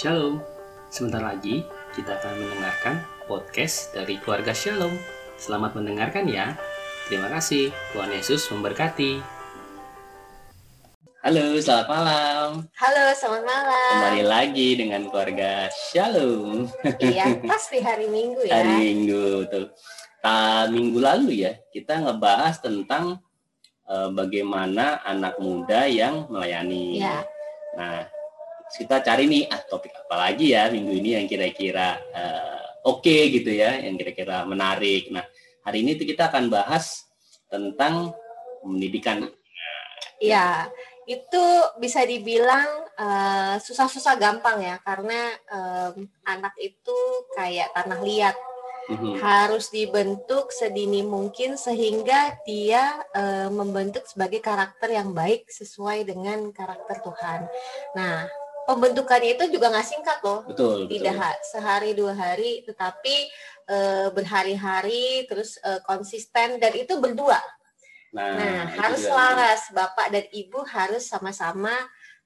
Shalom. Sebentar lagi kita akan mendengarkan podcast dari keluarga Shalom. Selamat mendengarkan ya. Terima kasih. Tuhan Yesus memberkati. Halo, selamat malam. Halo, selamat malam. Kembali lagi dengan keluarga Shalom. Iya, pas di hari Minggu ya. Hari Minggu tuh. Ta, minggu lalu ya, kita ngebahas tentang eh, bagaimana anak muda yang melayani. Iya. Nah, kita cari nih ah topik apa lagi ya minggu ini yang kira-kira eh, oke gitu ya, yang kira-kira menarik. Nah, hari ini tuh kita akan bahas tentang pendidikan. Iya, itu bisa dibilang eh, susah-susah gampang ya, karena em, anak itu kayak tanah liat, Mhm. harus dibentuk sedini mungkin sehingga dia eh, membentuk sebagai karakter yang baik sesuai dengan karakter Tuhan. Nah, pembentukannya itu juga nggak singkat loh. Betul, betul. tidak ha- sehari dua hari tetapi eh, berhari-hari terus eh, konsisten dan itu berdua Nah, nah itu harus selaras bapak dan ibu harus sama-sama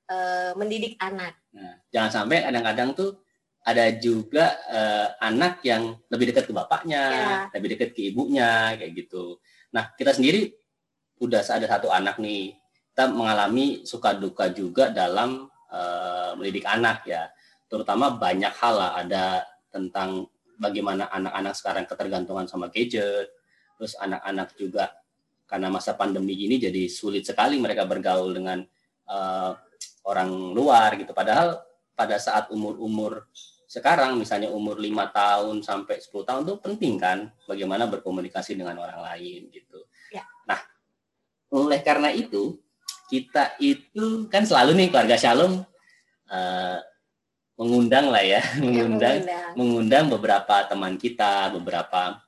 eh, mendidik anak Nah, jangan sampai kadang-kadang tuh ada juga eh, anak yang lebih dekat ke bapaknya, Ya. lebih dekat ke ibunya, kayak gitu. Nah, kita sendiri udah ada satu anak nih, kita mengalami suka duka juga dalam eh, mendidik anak ya. Terutama banyak hal lah, ada tentang bagaimana anak-anak sekarang ketergantungan sama gadget, terus anak-anak juga karena masa pandemi ini jadi sulit sekali mereka bergaul dengan eh, orang luar gitu. Padahal pada saat umur-umur sekarang misalnya umur lima tahun sampai 10 tahun tuh penting kan bagaimana berkomunikasi dengan orang lain gitu. Ya. Nah, oleh karena itu kita itu kan selalu nih keluarga Shalom eh, mengundang lah ya, mengundang Mengundang. mengundang beberapa teman kita, beberapa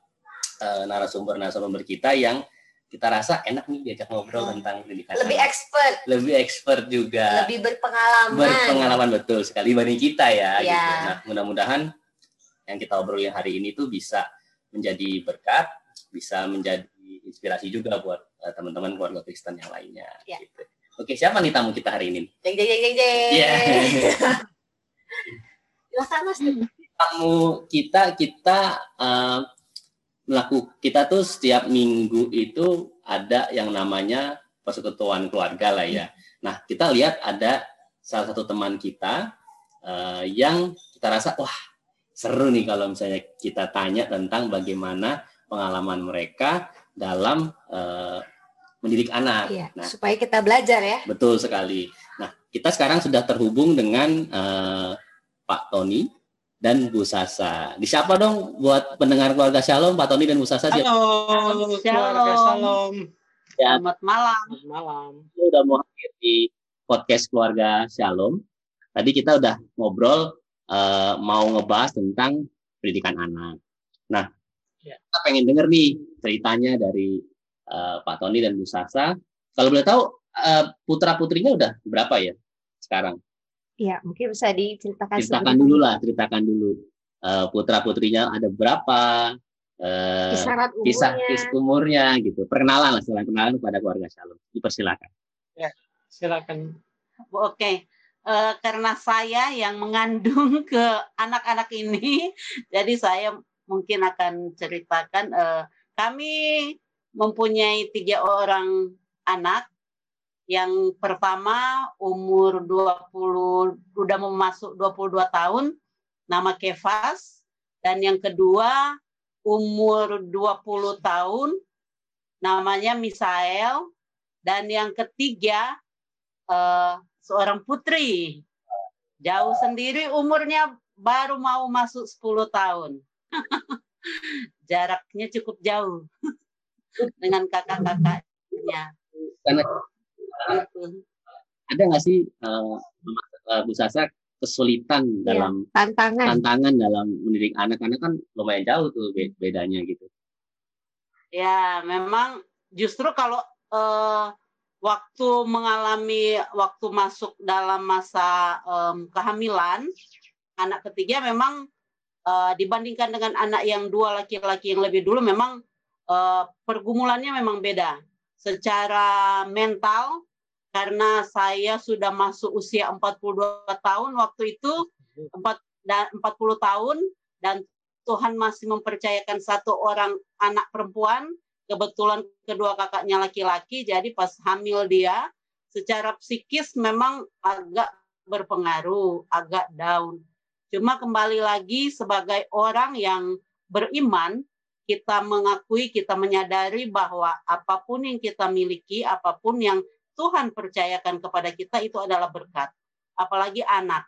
eh, narasumber-narasumber kita yang kita rasa enak nih diajak ngobrol Hmm. tentang pendidikan lebih anak. expert lebih expert juga lebih berpengalaman berpengalaman betul sekali dibanding kita ya. Ya. Gitu. Nah, mudah-mudahan yang kita obrolin hari ini tuh bisa menjadi berkat, bisa menjadi inspirasi juga buat eh, teman-teman keluarga Kristen yang lainnya. Ya. Gitu. Oke, siapa nih tamu kita hari ini? jeng jeng jeng jeng jeng silakan mas Tamu kita kita eh, melakukan kita tuh setiap minggu itu ada yang namanya persekutuan keluarga lah ya. Nah, kita lihat ada salah satu teman kita eh, yang kita rasa wah seru nih kalau misalnya kita tanya tentang bagaimana pengalaman mereka dalam eh, mendidik anak. Iya, Nah, supaya kita belajar ya betul sekali. Nah, kita sekarang sudah terhubung dengan eh, Pak Tony dan Bu Sasa. Disapa dong buat pendengar keluarga Shalom, Pak Tony dan Bu Sasa. Siap- Halo, keluarga Shalom. Shalom. Ya. Selamat malam. Selamat malam. udah mau hadir di podcast keluarga Shalom. Tadi kita udah ngobrol eh, mau ngebahas tentang pendidikan anak. Nah, Ya. kita pengen denger nih ceritanya dari eh, Pak Tony dan Bu Sasa. Kalau boleh tahu putra putrinya udah berapa ya sekarang? Iya, mungkin bisa diceritakan Ceritakan dulu lah, ceritakan dulu putra putrinya ada berapa? eh, kisaran umurnya kisah umurnya gitu. Perkenalan lah, setelah kenalan kepada keluarga Shalom. Dipersilakan. Silakan. Oke. Eh, karena saya yang mengandung ke anak-anak ini, jadi saya mungkin akan ceritakan eh, kami mempunyai tiga orang anak. Yang pertama umur 20 udah mau masuk 22 tahun, nama Kevas dan yang kedua umur 20 tahun namanya Misael dan yang ketiga eh, seorang putri. Jauh sendiri umurnya baru mau masuk 10 tahun. Jaraknya cukup jauh dengan kakak-kakaknya. Karena ada nggak sih eh, Bu Sasa kesulitan Iya. dalam tantangan tantangan dalam mendidik anak karena kan lumayan jauh tuh be- bedanya gitu. Ya, memang justru kalau eh, waktu mengalami waktu masuk dalam masa em, kehamilan, anak ketiga memang eh, dibandingkan dengan anak yang dua laki-laki yang lebih dulu memang eh, pergumulannya memang beda. Secara mental karena saya sudah masuk usia 42 tahun waktu itu empat dan 40 tahun dan Tuhan masih mempercayakan satu orang anak perempuan kebetulan kedua kakaknya laki-laki jadi pas hamil dia secara psikis memang agak berpengaruh agak down cuma kembali lagi sebagai orang yang beriman kita mengakui kita menyadari bahwa apa pun yang kita miliki apa pun yang Tuhan percayakan kepada kita itu adalah berkat apalagi anak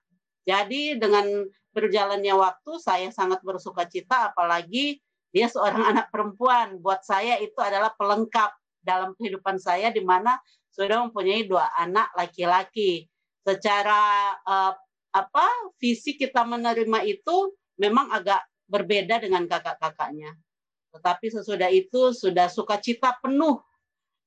jadi dengan berjalannya waktu saya sangat bersuka cita apalagi dia seorang anak perempuan. Buat saya itu adalah pelengkap dalam kehidupan saya di mana sudah mempunyai dua anak laki-laki. Secara uh, apa fisik kita menerima itu memang agak berbeda dengan kakak-kakaknya. Tetapi sesudah itu sudah sukacita penuh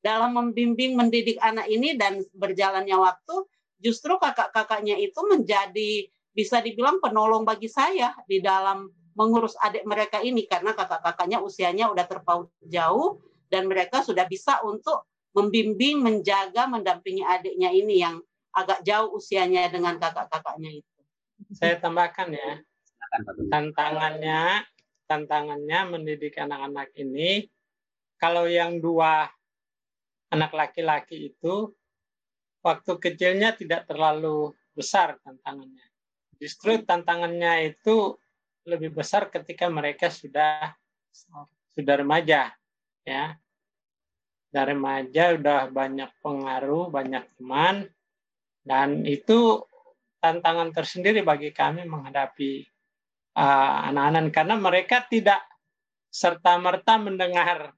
dalam membimbing mendidik anak ini dan berjalannya waktu justru kakak-kakaknya itu menjadi bisa dibilang penolong bagi saya di dalam mengurus adik mereka ini karena kakak-kakaknya usianya udah terpaut jauh dan mereka sudah bisa untuk membimbing, menjaga, mendampingi adiknya ini yang agak jauh usianya dengan kakak-kakaknya itu. Saya tambahkan ya, tantangannya, tantangannya mendidik anak-anak ini, kalau yang dua anak laki-laki itu waktu kecilnya tidak terlalu besar tantangannya. Justru tantangannya itu lebih besar ketika mereka sudah sudah remaja, ya. Dari remaja udah banyak pengaruh, banyak teman, dan itu tantangan tersendiri bagi kami menghadapi uh, anak-anak. Uh, karena mereka tidak serta merta mendengar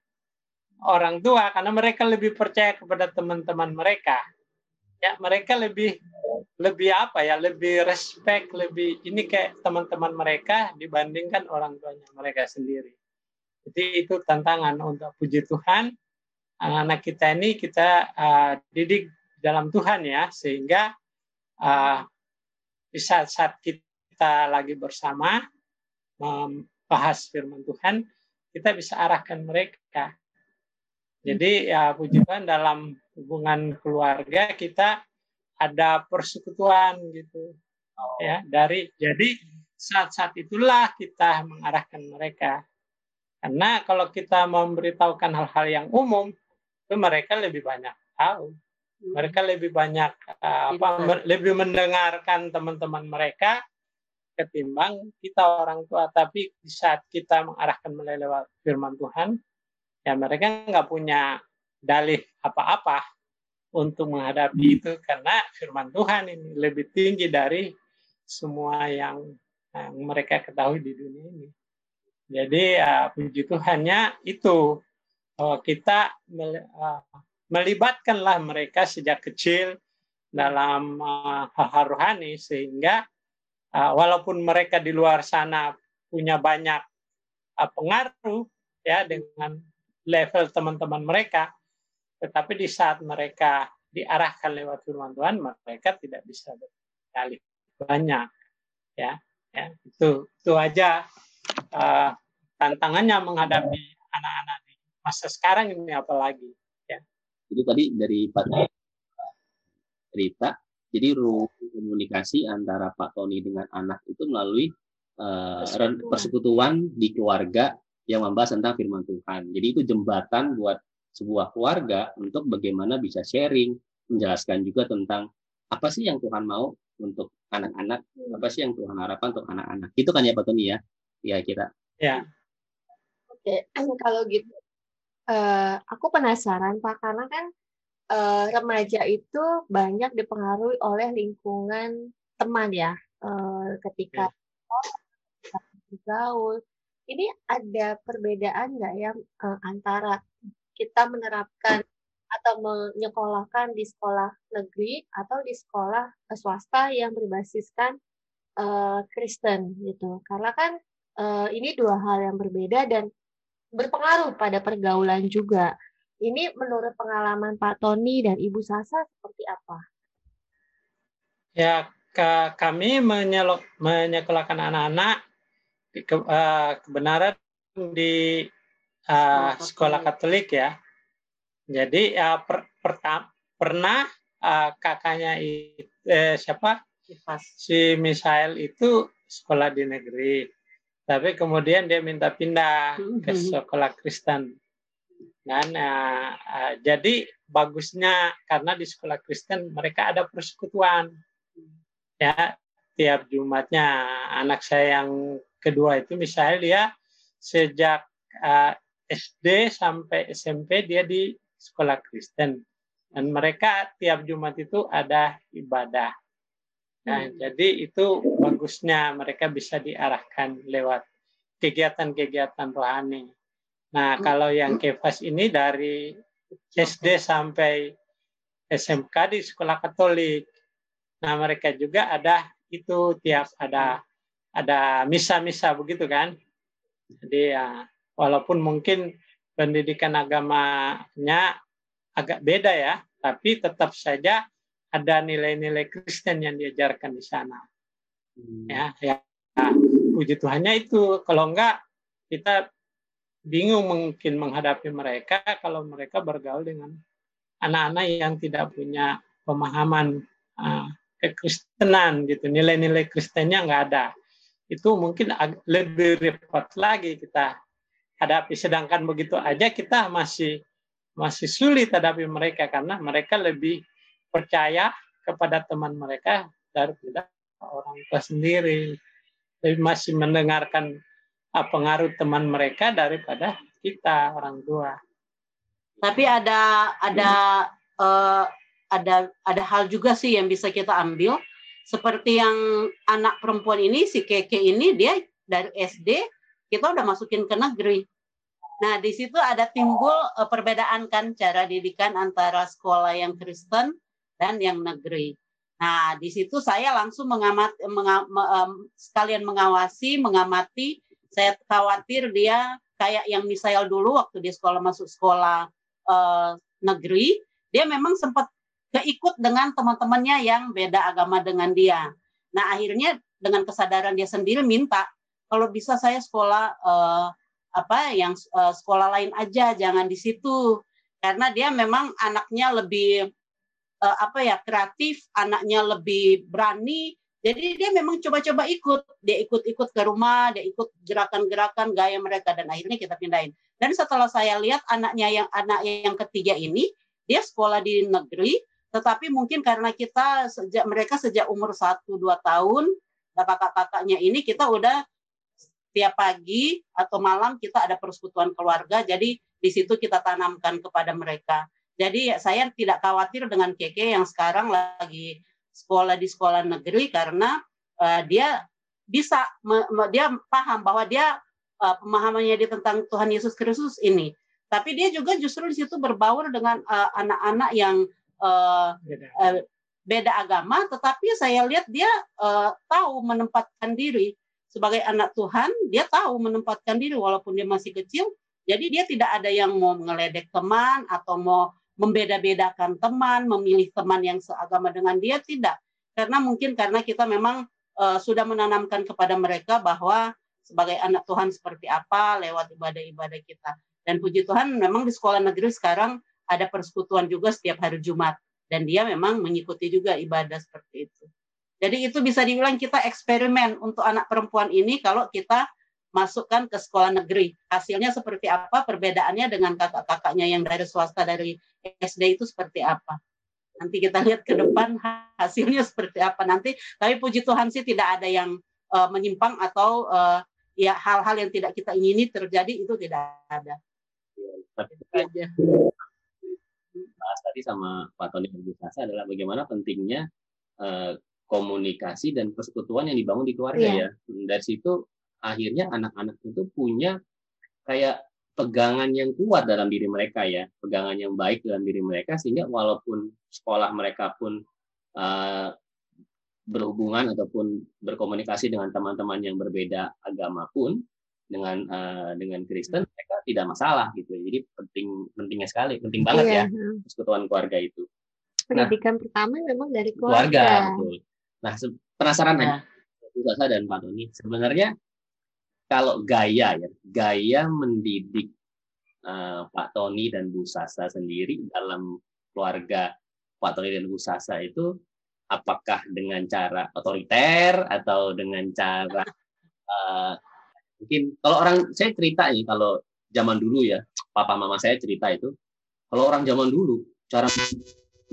orang tua karena mereka lebih percaya kepada teman-teman mereka. Ya mereka lebih lebih apa ya lebih respect lebih ini kayak teman-teman mereka dibandingkan orang tuanya mereka sendiri. Jadi itu tantangan untuk puji Tuhan. Anak-anak kita ini kita uh, didik dalam Tuhan ya sehingga uh, di saat-saat kita lagi bersama membahas firman Tuhan kita bisa arahkan mereka jadi ya puji Tuhan dalam hubungan keluarga kita ada persekutuan gitu oh. ya dari jadi saat-saat itulah kita mengarahkan mereka karena kalau kita memberitahukan hal-hal yang umum itu mereka lebih banyak tahu. Mereka lebih banyak uh, apa lebih mendengarkan teman-teman mereka ketimbang kita orang tua. Tapi di saat kita mengarahkan melalui firman Tuhan ya mereka nggak punya dalih apa-apa untuk menghadapi itu. Karena firman Tuhan ini lebih tinggi dari semua yang, yang mereka ketahui di dunia ini. Jadi uh, puji Tuhannya itu kita uh, melibatkanlah mereka sejak kecil dalam hal-hal uh, rohani sehingga uh, walaupun mereka di luar sana punya banyak uh, pengaruh ya dengan level teman-teman mereka, tetapi di saat mereka diarahkan lewat firman Tuhan, mereka tidak bisa berkali banyak. Ya, ya itu itu aja uh, tantangannya menghadapi anak-anak di masa sekarang ini apalagi. Jadi tadi dari Pak cerita, jadi ruang komunikasi antara Pak Tony dengan anak itu melalui uh, persekutuan. persekutuan di keluarga yang membahas tentang firman Tuhan. Jadi itu jembatan buat sebuah keluarga untuk bagaimana bisa sharing, menjelaskan juga tentang apa sih yang Tuhan mau untuk anak-anak, apa sih yang Tuhan harapkan untuk anak-anak. Itu kan ya Pak Tony ya, ya kita. Ya. Oke, kalau gitu, uh, aku penasaran Pak, karena kan uh, remaja itu banyak dipengaruhi oleh lingkungan teman ya, uh, ketika ya. gaul. Ini ada perbedaan nggak ya uh, antara kita menerapkan atau menyekolahkan di sekolah negeri atau di sekolah eh, swasta yang berbasiskan uh, Kristen gitu. Karena kan uh, ini dua hal yang berbeda dan berpengaruh pada pergaulan juga. Ini menurut pengalaman Pak Tony dan Ibu Sasa seperti apa? Ya, ke, kami menyelok, menyekolahkan anak-anak ke, uh, kebenaran di uh, sekolah Katolik ya. Jadi uh, per, pertama pernah uh, kakaknya eh, siapa si Misael itu sekolah di negeri, tapi kemudian dia minta pindah ke hmm. sekolah Kristen. Dan uh, uh, jadi bagusnya karena di sekolah Kristen mereka ada persekutuan. Ya, tiap Jumatnya anak saya yang kedua itu misalnya dia sejak uh, SD sampai SMP dia di sekolah Kristen dan mereka tiap Jumat itu ada ibadah. Nah, hmm. jadi itu bagusnya mereka bisa diarahkan lewat kegiatan-kegiatan rohani. Nah, hmm. kalau yang kefas ini dari SD sampai SMK di sekolah Katolik. Nah, mereka juga ada itu tiap ada ada misa-misa begitu kan. Jadi ya walaupun mungkin pendidikan agamanya agak beda ya, tapi tetap saja ada nilai-nilai Kristen yang diajarkan di sana. Hmm. Ya, ya. puji Tuhannya itu. Kalau enggak, kita bingung mungkin menghadapi mereka kalau mereka bergaul dengan anak-anak yang tidak punya pemahaman uh, kekristenan gitu. Nilai-nilai Kristennya enggak ada. Itu mungkin lebih repot lagi kita hadapi. Sedangkan begitu aja kita masih masih sulit hadapi mereka karena mereka lebih percaya kepada teman mereka daripada orang tua sendiri. Jadi masih mendengarkan uh, pengaruh teman mereka daripada kita orang tua. Tapi ada ada uh, ada ada hal juga sih yang bisa kita ambil seperti yang anak perempuan ini si Keke ini dia dari SD kita udah masukin ke negeri. Nah, di situ ada timbul uh, perbedaan kan cara didikan antara sekolah yang Kristen dan yang negeri. Nah, di situ saya langsung mengamati, mengam, sekalian mengawasi, mengamati. Saya khawatir dia kayak yang misalnya dulu waktu dia sekolah masuk sekolah uh, negeri, dia memang sempat keikut dengan teman-temannya yang beda agama dengan dia. Nah, akhirnya dengan kesadaran dia sendiri minta kalau bisa saya sekolah uh, apa yang uh, sekolah lain aja, jangan di situ. Karena dia memang anaknya lebih uh, apa ya kreatif, anaknya lebih berani. Jadi dia memang coba-coba ikut, dia ikut-ikut ke rumah, dia ikut gerakan-gerakan gaya mereka dan akhirnya kita pindahin. Dan setelah saya lihat anaknya yang anak yang ketiga ini, dia sekolah di negeri, tetapi mungkin karena kita sejak mereka sejak umur 1 2 tahun, kakak-kakaknya ini kita udah tiap pagi atau malam kita ada persekutuan keluarga, jadi di situ kita tanamkan kepada mereka. Jadi saya tidak khawatir dengan Keke yang sekarang lagi sekolah di sekolah negeri karena uh, dia bisa me, me, dia paham bahwa dia uh, pemahamannya dia tentang Tuhan Yesus Kristus ini. Tapi dia juga justru di situ berbaur dengan eh, anak-anak uh, yang uh, beda. Uh, beda agama, tetapi saya lihat dia uh, tahu menempatkan diri sebagai anak Tuhan. Dia tahu menempatkan diri walaupun dia masih kecil. Jadi dia tidak ada yang mau ngeledek teman atau mau membeda-bedakan teman, memilih teman yang seagama dengan dia tidak. Karena mungkin karena kita memang uh, sudah menanamkan kepada mereka bahwa sebagai anak Tuhan seperti apa lewat ibadah-ibadah kita. Dan puji Tuhan memang di sekolah negeri sekarang ada persekutuan juga setiap hari Jumat dan dia memang mengikuti juga ibadah seperti itu. Jadi itu bisa dibilang kita eksperimen untuk anak perempuan ini kalau kita masukkan ke sekolah negeri. Hasilnya seperti apa? Perbedaannya dengan kakak-kakaknya yang dari swasta dari SD itu seperti apa? Nanti kita lihat ke depan hasilnya seperti apa nanti. Tapi puji Tuhan sih tidak ada yang uh, menyimpang atau uh, ya hal-hal yang tidak kita ingini terjadi itu tidak ada. Ya, bahas tadi sama Pak Tony Sasa adalah bagaimana pentingnya uh, komunikasi dan persekutuan yang dibangun di keluarga yeah. ya. Dari situ akhirnya anak-anak itu punya kayak pegangan yang kuat dalam diri mereka ya, pegangan yang baik dalam diri mereka sehingga walaupun sekolah mereka pun uh, berhubungan ataupun berkomunikasi dengan teman-teman yang berbeda agama pun dengan uh, dengan Kristen mereka tidak masalah gitu. Jadi penting pentingnya sekali, penting banget iya. ya persekutuan keluarga itu. Pendidikan nah, pertama memang dari keluarga. keluarga betul. Nah, penasaran nah. aja, dan Pak Tony, sebenarnya kalau gaya ya, gaya mendidik uh, Pak Tony dan Bu Sasa sendiri dalam keluarga Pak Tony dan Bu Sasa itu apakah dengan cara otoriter atau dengan cara uh, mungkin kalau orang saya cerita nih kalau zaman dulu ya papa mama saya cerita itu kalau orang zaman dulu cara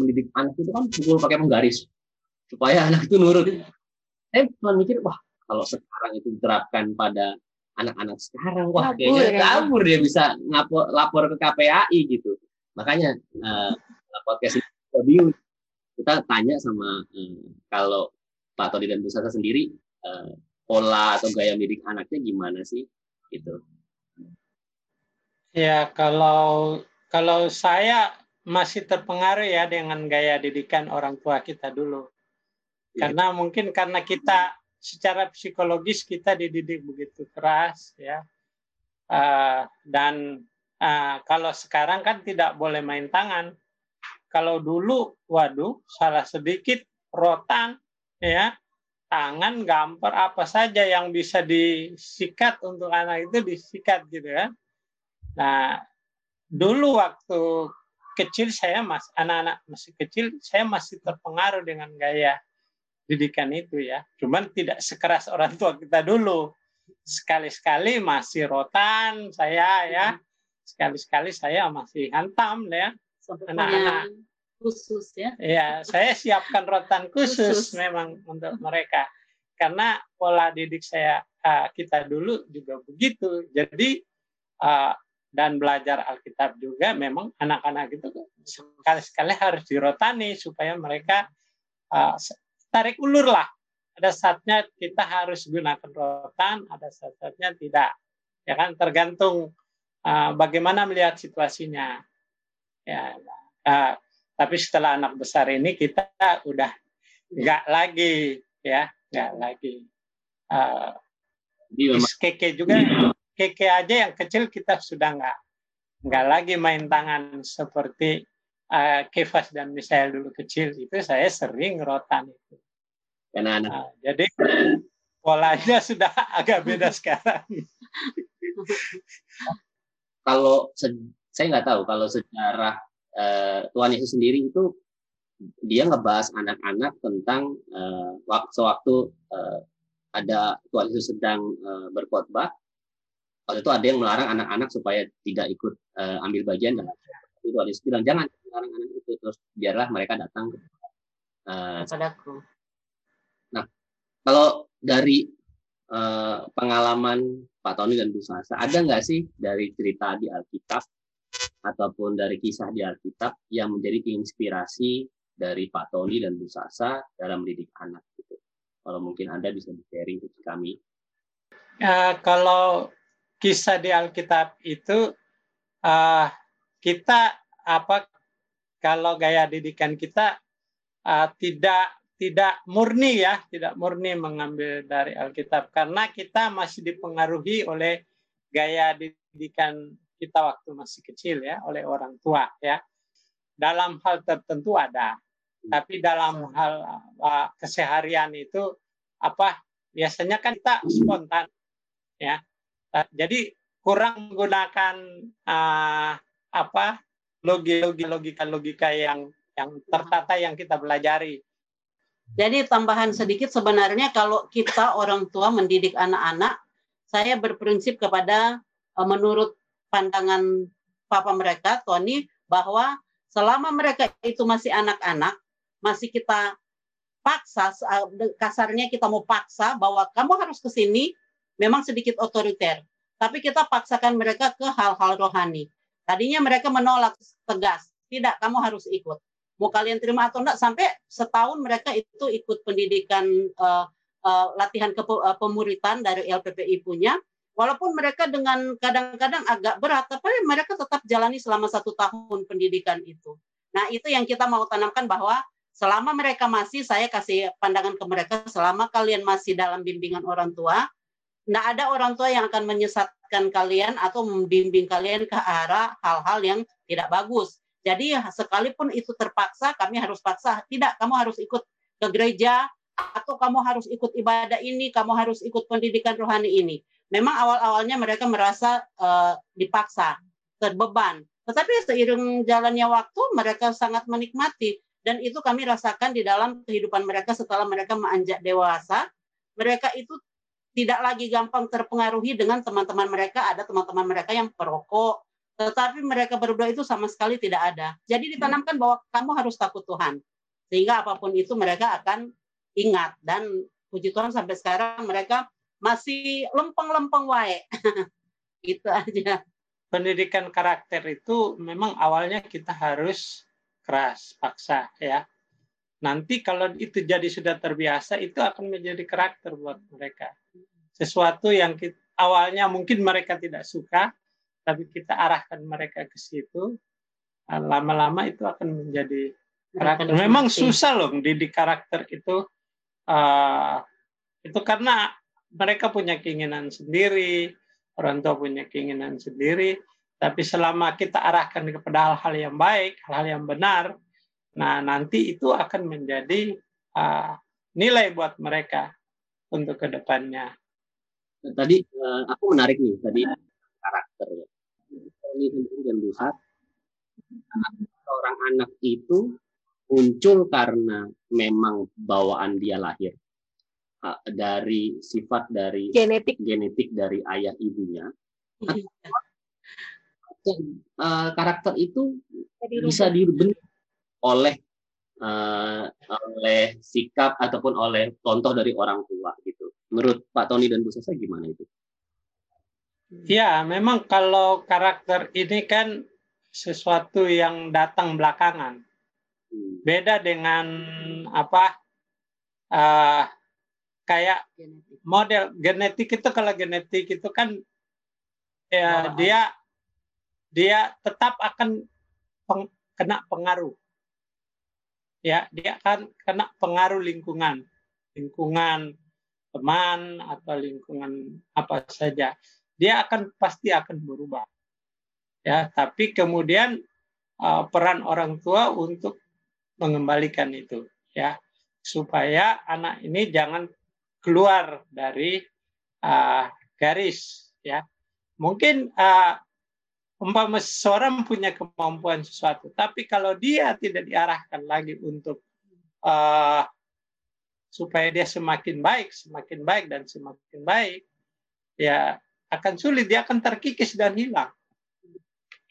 mendidik anak itu kan pukul pakai penggaris supaya anak itu nurut. Saya cuma mikir wah kalau sekarang itu diterapkan pada anak-anak sekarang. Wah kabur, kayaknya ya. kabur dia bisa ngapor lapor ke KPAI gitu. Makanya uh, podcast ini kita tanya sama uh, kalau Pak Todi dan Bu Sasa sendiri uh, pola atau gaya mendidik anaknya gimana sih? Gitu. Ya kalau kalau saya masih terpengaruh ya dengan gaya didikan orang tua kita dulu. Ya. karena mungkin karena kita secara psikologis kita dididik begitu keras ya. Uh, dan uh, kalau sekarang kan tidak boleh main tangan. Kalau dulu waduh salah sedikit rotan ya. Tangan gambar apa saja yang bisa disikat untuk anak itu disikat gitu ya nah dulu waktu kecil saya mas anak-anak masih kecil saya masih terpengaruh dengan gaya didikan itu ya. Cuman tidak sekeras orang tua kita dulu. Sekali-sekali masih rotan saya ya. Sekali-sekali saya masih hantam ya. Anak-anak khusus ya. Iya, saya siapkan rotan khusus, khusus memang untuk mereka. Karena pola didik saya uh, kita dulu juga begitu. Jadi uh, dan belajar Alkitab juga memang anak-anak itu sekali-sekali harus dirotani supaya mereka uh, tarik ulur lah. Ada saatnya kita harus gunakan rotan, ada saatnya tidak. Ya kan tergantung uh, bagaimana melihat situasinya. Ya, uh, tapi setelah anak besar ini kita udah nggak lagi ya, nggak lagi. Uh, keke juga, keke aja yang kecil kita sudah nggak nggak lagi main tangan seperti uh, Kefas dan Misael dulu kecil itu saya sering rotan itu. Karena anak. Nah, jadi polanya sudah agak beda sekarang. kalau saya nggak tahu kalau sejarah uh, Tuhan Yesus sendiri itu dia ngebahas anak-anak tentang uh, sewaktu uh, ada Tuhan Yesus sedang uh, berkhotbah waktu itu ada yang melarang anak-anak supaya tidak ikut uh, ambil bagian dalam itu Yesus bilang jangan melarang anak itu terus biarlah mereka datang uh, kepadaku. Nah, kalau dari uh, pengalaman Pak Tony dan Bu Sasa, ada nggak sih dari cerita di Alkitab ataupun dari kisah di Alkitab yang menjadi inspirasi dari Pak Tony dan Bu Sasa dalam mendidik anak gitu? Kalau mungkin Anda bisa di-sharing ke kami. Ya, kalau kisah di Alkitab itu uh, kita apa kalau gaya didikan kita uh, tidak tidak murni ya, tidak murni mengambil dari Alkitab karena kita masih dipengaruhi oleh gaya didikan kita waktu masih kecil ya, oleh orang tua ya. Dalam hal tertentu ada, tapi dalam hal uh, keseharian itu apa biasanya kan kita spontan ya. Jadi kurang menggunakan uh, apa logika logika logika yang yang tertata yang kita pelajari jadi tambahan sedikit sebenarnya kalau kita orang tua mendidik anak-anak, saya berprinsip kepada eh, menurut pandangan papa mereka, Tony, bahwa selama mereka itu masih anak-anak, masih kita paksa, eh, kasarnya kita mau paksa bahwa kamu harus ke sini, memang sedikit otoriter. Tapi kita paksakan mereka ke hal-hal rohani. Tadinya mereka menolak tegas, tidak, kamu harus ikut. Mau kalian terima atau enggak sampai setahun mereka itu ikut pendidikan uh, uh, latihan ke uh, pemuritan dari LPPI punya. Walaupun mereka dengan kadang-kadang agak berat tapi mereka tetap jalani selama satu tahun pendidikan itu. Nah itu yang kita mau tanamkan bahwa selama mereka masih saya kasih pandangan ke mereka selama kalian masih dalam bimbingan orang tua tidak ada orang tua yang akan menyesatkan kalian atau membimbing kalian ke arah hal-hal yang tidak bagus jadi sekalipun itu terpaksa, kami harus paksa. Tidak, kamu harus ikut ke gereja atau kamu harus ikut ibadah ini, kamu harus ikut pendidikan rohani ini. Memang awal-awalnya mereka merasa uh, dipaksa, terbeban. Tetapi seiring jalannya waktu, mereka sangat menikmati. dan itu kami rasakan di dalam kehidupan mereka setelah mereka menanjak dewasa mereka itu tidak lagi gampang terpengaruhi dengan teman-teman mereka ada teman-teman mereka yang perokok. Tetapi mereka berdua itu sama sekali tidak ada. Jadi ditanamkan bahwa kamu harus takut Tuhan sehingga apa pun itu mereka akan ingat. Dan puji Tuhan sampai sekarang mereka masih lempeng-lempeng wae. Itu aja. Pendidikan karakter itu memang awalnya kita harus keras, paksa ya. Nanti kalau itu jadi sudah terbiasa itu akan menjadi karakter buat mereka. Sesuatu yang kita, awalnya mungkin mereka tidak suka, tapi kita arahkan mereka ke situ, ah, lama-lama itu akan menjadi karakter. Memang susah loh mendidik karakter itu. Uh, itu karena mereka punya keinginan sendiri, orang tua punya keinginan sendiri, tapi selama kita arahkan kepada hal-hal yang baik, hal-hal yang benar, nah nanti itu akan menjadi uh, nilai buat mereka untuk ke depannya. Nah, tadi uh, aku menarik nih tadi karakter ya. Ini dan Busat, seorang anak itu muncul karena memang bawaan dia lahir uh, dari sifat dari genetik genetik dari ayah ibunya. Iya uh, karakter itu bisa dibentuk oleh uh, oleh sikap ataupun oleh contoh dari orang tua gitu. Menurut Pak Tony dan Bu Sasa gimana itu? Ya, memang kalau karakter ini kan sesuatu yang datang belakangan. Hmm. Beda dengan apa? Uh, kayak model genetik itu kalau genetik itu kan ya oh, dia dia tetap akan peng, kena pengaruh. Ya, dia akan kena pengaruh lingkungan, lingkungan teman atau lingkungan apa saja. Dia akan pasti akan berubah. Ya, tapi kemudian uh, peran orang tua untuk mengembalikan itu, ya, supaya anak ini jangan keluar dari uh, garis, ya. Mungkin uh, umpama seseorang punya kemampuan sesuatu, tapi kalau dia tidak diarahkan lagi untuk uh, supaya dia semakin baik, semakin baik dan semakin baik, ya akan sulit, dia akan terkikis dan hilang.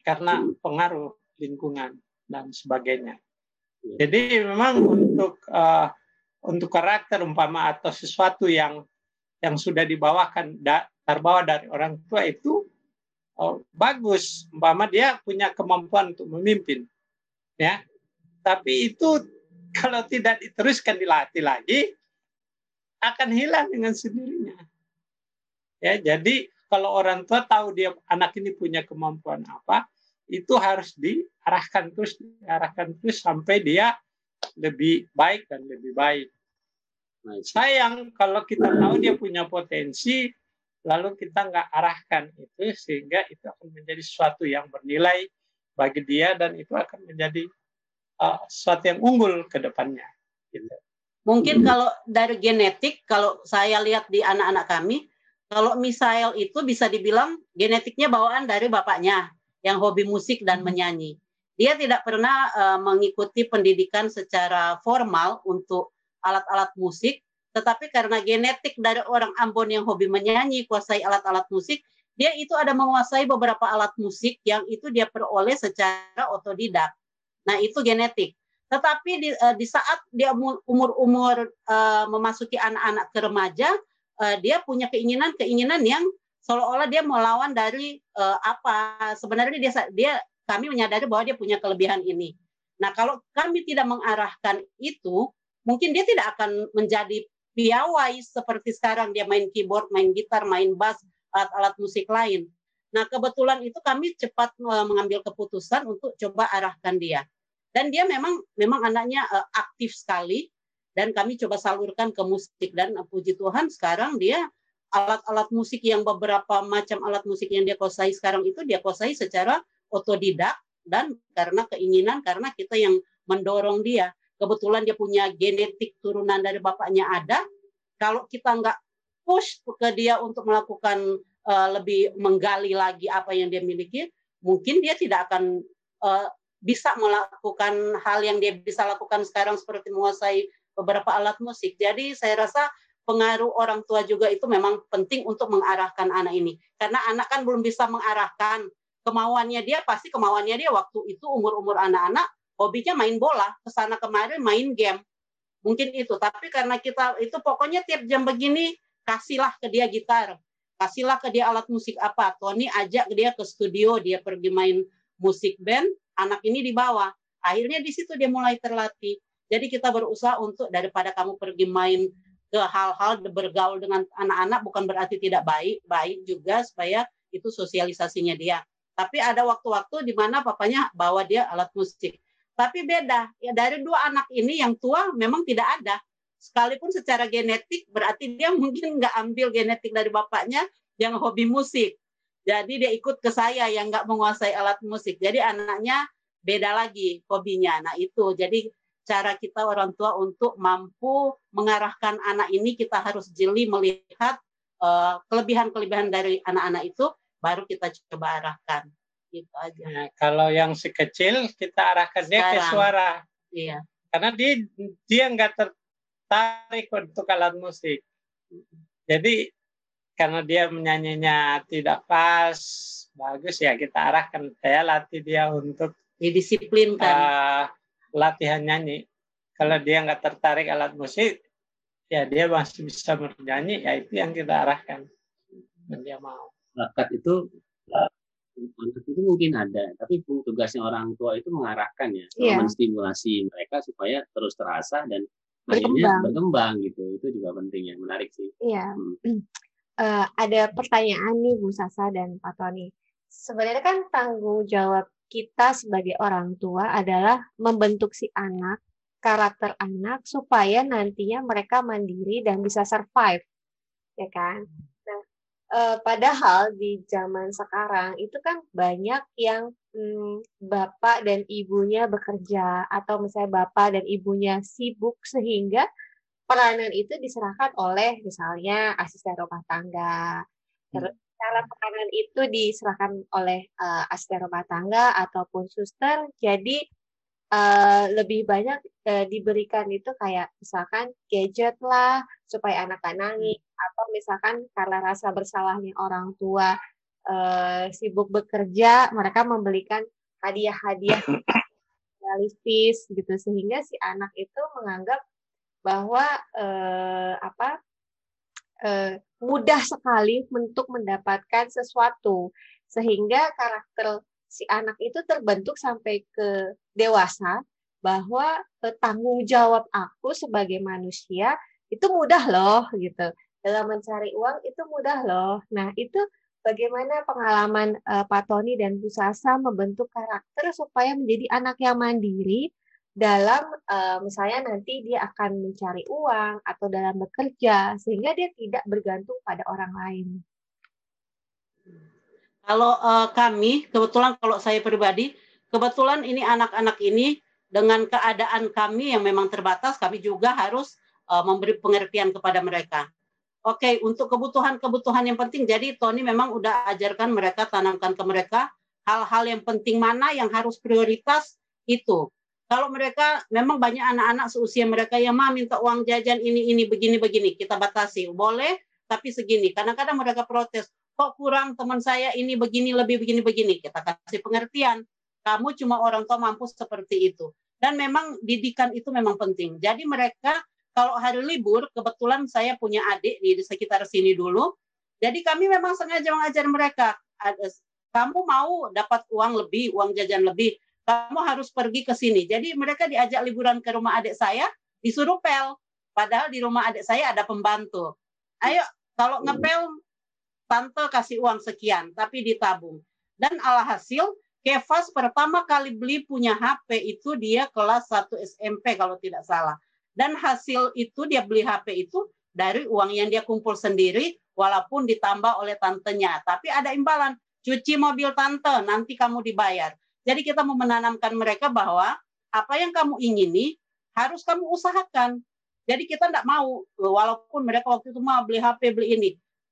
Karena pengaruh lingkungan dan sebagainya. Jadi memang untuk uh, untuk karakter umpama atau sesuatu yang yang sudah dibawakan da, terbawa dari orang tua itu oh, bagus. Umpama dia punya kemampuan untuk memimpin ya. Tapi itu kalau tidak diteruskan dilatih lagi akan hilang dengan sendirinya. Ya jadi kalau orang tua tahu dia anak ini punya kemampuan apa itu harus diarahkan terus diarahkan terus sampai dia lebih baik dan lebih baik. Sayang kalau kita tahu dia punya potensi lalu kita nggak arahkan itu sehingga itu akan menjadi sesuatu yang bernilai bagi dia dan itu akan menjadi uh, sesuatu yang unggul ke depannya. Gitu. Mungkin kalau dari genetik, kalau saya lihat di anak-anak kami, kalau Misael itu bisa dibilang genetiknya bawaan dari bapaknya yang hobi musik dan menyanyi. Dia tidak pernah uh, mengikuti pendidikan secara formal untuk alat-alat musik, tetapi karena genetik dari orang Ambon yang hobi menyanyi, kuasai alat-alat musik, dia itu ada menguasai beberapa alat musik yang itu dia peroleh secara otodidak. Nah, itu genetik. Tetapi di, uh, di saat dia umur-umur uh, memasuki anak-anak ke remaja, uh, dia punya keinginan-keinginan yang seolah-olah dia melawan dari uh, apa sebenarnya dia dia kami menyadari bahwa dia punya kelebihan ini. Nah, kalau kami tidak mengarahkan itu, mungkin dia tidak akan menjadi piawai seperti sekarang dia main keyboard, main gitar, main bass, alat-alat musik lain. Nah, kebetulan itu kami cepat e, mengambil keputusan untuk coba arahkan dia. Dan dia memang memang anaknya e, aktif sekali dan kami coba salurkan ke musik dan e, puji Tuhan sekarang dia alat-alat musik yang beberapa macam alat musik yang dia kuasai sekarang itu dia kuasai secara otodidak dan karena keinginan karena kita yang mendorong dia kebetulan dia punya genetik turunan dari bapaknya ada, kalau kita nggak push ke dia untuk melakukan uh, lebih menggali lagi apa yang dia miliki, mungkin dia tidak akan uh, bisa melakukan hal yang dia bisa lakukan sekarang seperti menguasai beberapa alat musik. Jadi saya rasa pengaruh orang tua juga itu memang penting untuk mengarahkan anak ini. Karena anak kan belum bisa mengarahkan kemauannya dia, pasti kemauannya dia waktu itu umur-umur anak-anak hobinya main bola, ke sana kemarin main game. Mungkin itu, tapi karena kita itu pokoknya tiap jam begini kasihlah ke dia gitar, kasihlah ke dia alat musik apa. Tony ajak dia ke studio, dia pergi main musik band, anak ini dibawa. Akhirnya di situ dia mulai terlatih. Jadi kita berusaha untuk daripada kamu pergi main ke hal-hal bergaul dengan anak-anak bukan berarti tidak baik, baik juga supaya itu sosialisasinya dia. Tapi ada waktu-waktu di mana papanya bawa dia alat musik. Tapi beda, ya dari dua anak ini yang tua memang tidak ada. Sekalipun secara genetik berarti dia mungkin nggak ambil genetik dari bapaknya yang hobi musik. Jadi dia ikut ke saya yang nggak menguasai alat musik. Jadi anaknya beda lagi hobinya. Nah itu jadi cara kita orang tua untuk mampu mengarahkan anak ini kita harus jeli melihat uh, kelebihan-kelebihan dari anak-anak itu baru kita coba arahkan gitu aja. Nah, kalau yang si kecil kita arahkan dia ke suara. Iya. Karena dia dia nggak tertarik untuk alat musik. Jadi karena dia menyanyinya tidak pas, bagus ya kita arahkan saya latih dia untuk didisiplinkan uh, latihan nyanyi. Kalau dia nggak tertarik alat musik, ya dia masih bisa bernyanyi, ya itu yang kita arahkan. Dan dia mau. Bakat itu anak itu mungkin ada, tapi tugasnya orang tua itu mengarahkan ya, yeah. menstimulasi mereka supaya terus terasa dan akhirnya berkembang gitu. Itu juga penting ya, menarik sih. Iya. Hmm. Uh, ada pertanyaan nih Bu Sasa dan Pak Tony. Sebenarnya kan tanggung jawab kita sebagai orang tua adalah membentuk si anak, karakter anak supaya nantinya mereka mandiri dan bisa survive, ya kan? Eh, padahal di zaman sekarang itu kan banyak yang hmm, bapak dan ibunya bekerja atau misalnya bapak dan ibunya sibuk sehingga peranan itu diserahkan oleh misalnya asisten rumah tangga, terus cara penanganan itu diserahkan oleh uh, asisten rumah tangga ataupun suster. Jadi uh, lebih banyak uh, diberikan itu kayak misalkan gadget lah supaya anak nangis atau misalkan karena rasa bersalahnya orang tua uh, sibuk bekerja, mereka membelikan hadiah-hadiah realistis gitu. Sehingga si anak itu menganggap bahwa uh, apa uh, mudah sekali untuk mendapatkan sesuatu. Sehingga karakter si anak itu terbentuk sampai ke dewasa bahwa tanggung jawab aku sebagai manusia itu mudah loh gitu dalam mencari uang itu mudah loh nah itu bagaimana pengalaman uh, Pak Tony dan Bu Sasa membentuk karakter supaya menjadi anak yang mandiri dalam uh, misalnya nanti dia akan mencari uang atau dalam bekerja sehingga dia tidak bergantung pada orang lain. Kalau uh, kami kebetulan kalau saya pribadi kebetulan ini anak-anak ini dengan keadaan kami yang memang terbatas kami juga harus uh, memberi pengertian kepada mereka. Oke, okay, untuk kebutuhan-kebutuhan yang penting jadi Tony memang udah ajarkan mereka tanamkan ke mereka hal-hal yang penting mana yang harus prioritas itu. Kalau mereka memang banyak anak-anak seusia mereka yang mah minta uang jajan ini ini begini begini kita batasi. Boleh tapi segini. Kadang-kadang mereka protes kok kurang teman saya ini begini lebih begini begini kita kasih pengertian kamu cuma orang tua mampu seperti itu dan memang didikan itu memang penting jadi mereka kalau hari libur kebetulan saya punya adik di sekitar sini dulu jadi kami memang sengaja mengajar mereka kamu mau dapat uang lebih uang jajan lebih kamu harus pergi ke sini. Jadi mereka diajak liburan ke rumah adik saya, disuruh pel. Padahal di rumah adik saya ada pembantu. Ayo, kalau ngepel, tante kasih uang sekian, tapi ditabung. Dan alhasil, Kevas pertama kali beli punya HP itu dia kelas 1 SMP kalau tidak salah. Dan hasil itu dia beli HP itu dari uang yang dia kumpul sendiri, walaupun ditambah oleh tantenya. Tapi ada imbalan, cuci mobil tante, nanti kamu dibayar. Jadi kita mau menanamkan mereka bahwa apa yang kamu ingini harus kamu usahakan. Jadi kita tidak mau, walaupun mereka waktu itu mau beli HP, beli ini.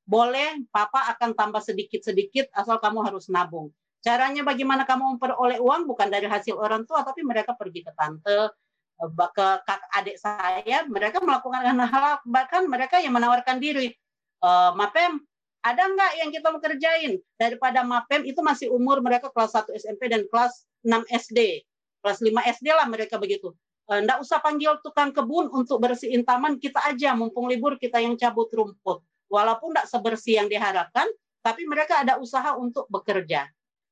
Boleh, papa akan tambah sedikit-sedikit asal kamu harus nabung. Caranya bagaimana kamu memperoleh uang bukan dari hasil orang tua, tapi mereka pergi ke tante, eh, ke kakak adik saya, mereka melakukan hal bahkan mereka yang menawarkan diri. E, Mapem, ada nggak yang kita mau kerjain? Daripada Mapem itu masih umur mereka kelas 1 SMP dan kelas 6 SD. Kelas 5 SD lah mereka begitu. Enggak usah panggil tukang kebun untuk bersihin taman, kita aja mumpung libur kita yang cabut rumput. Walaupun tidak sebersih yang diharapkan, tapi mereka ada usaha untuk bekerja.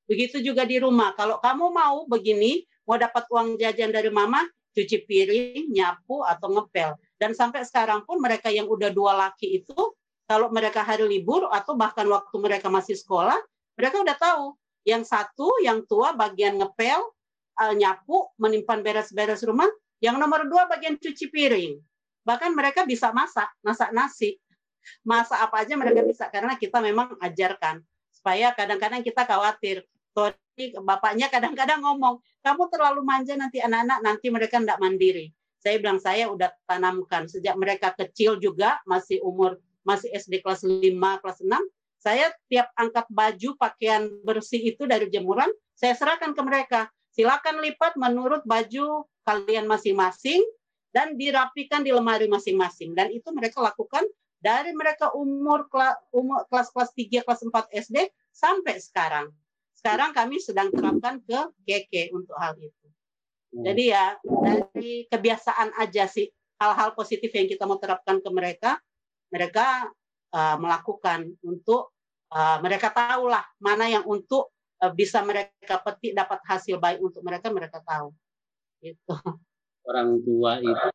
Begitu juga di rumah. Kalau kamu mau begini, mau dapat uang jajan dari mama, cuci piring, nyapu, atau ngepel. Dan sampai sekarang pun mereka yang udah dua laki itu, kalau mereka hari libur atau bahkan waktu mereka masih sekolah, mereka udah tahu. Yang satu, yang tua bagian ngepel, eh, nyapu, menimpan beres-beres rumah. Yang nomor dua bagian cuci piring. Bahkan mereka bisa masak, masak nasi. Masak apa aja mereka bisa karena kita memang ajarkan supaya kadang-kadang kita khawatir Tony bapaknya kadang-kadang ngomong, kamu terlalu manja nanti anak-anak nanti mereka tidak mandiri. Saya bilang saya udah tanamkan sejak mereka kecil juga masih umur masih SD kelas 5, kelas 6, saya tiap angkat baju pakaian bersih itu dari jemuran, saya serahkan ke mereka. Silakan lipat menurut baju kalian masing-masing dan dirapikan di lemari masing-masing. Dan itu mereka lakukan dari mereka umur kelas-kelas 3, kelas 4 SD sampai sekarang. Sekarang kami sedang terapkan ke GK untuk hal itu. Hmm. Jadi ya dari kebiasaan aja sih hal-hal positif yang kita mau terapkan ke mereka, mereka uh, melakukan untuk uh, mereka tahulah mana yang untuk uh, bisa mereka petik dapat hasil baik untuk mereka mereka tahu. Gitu. Orang tua itu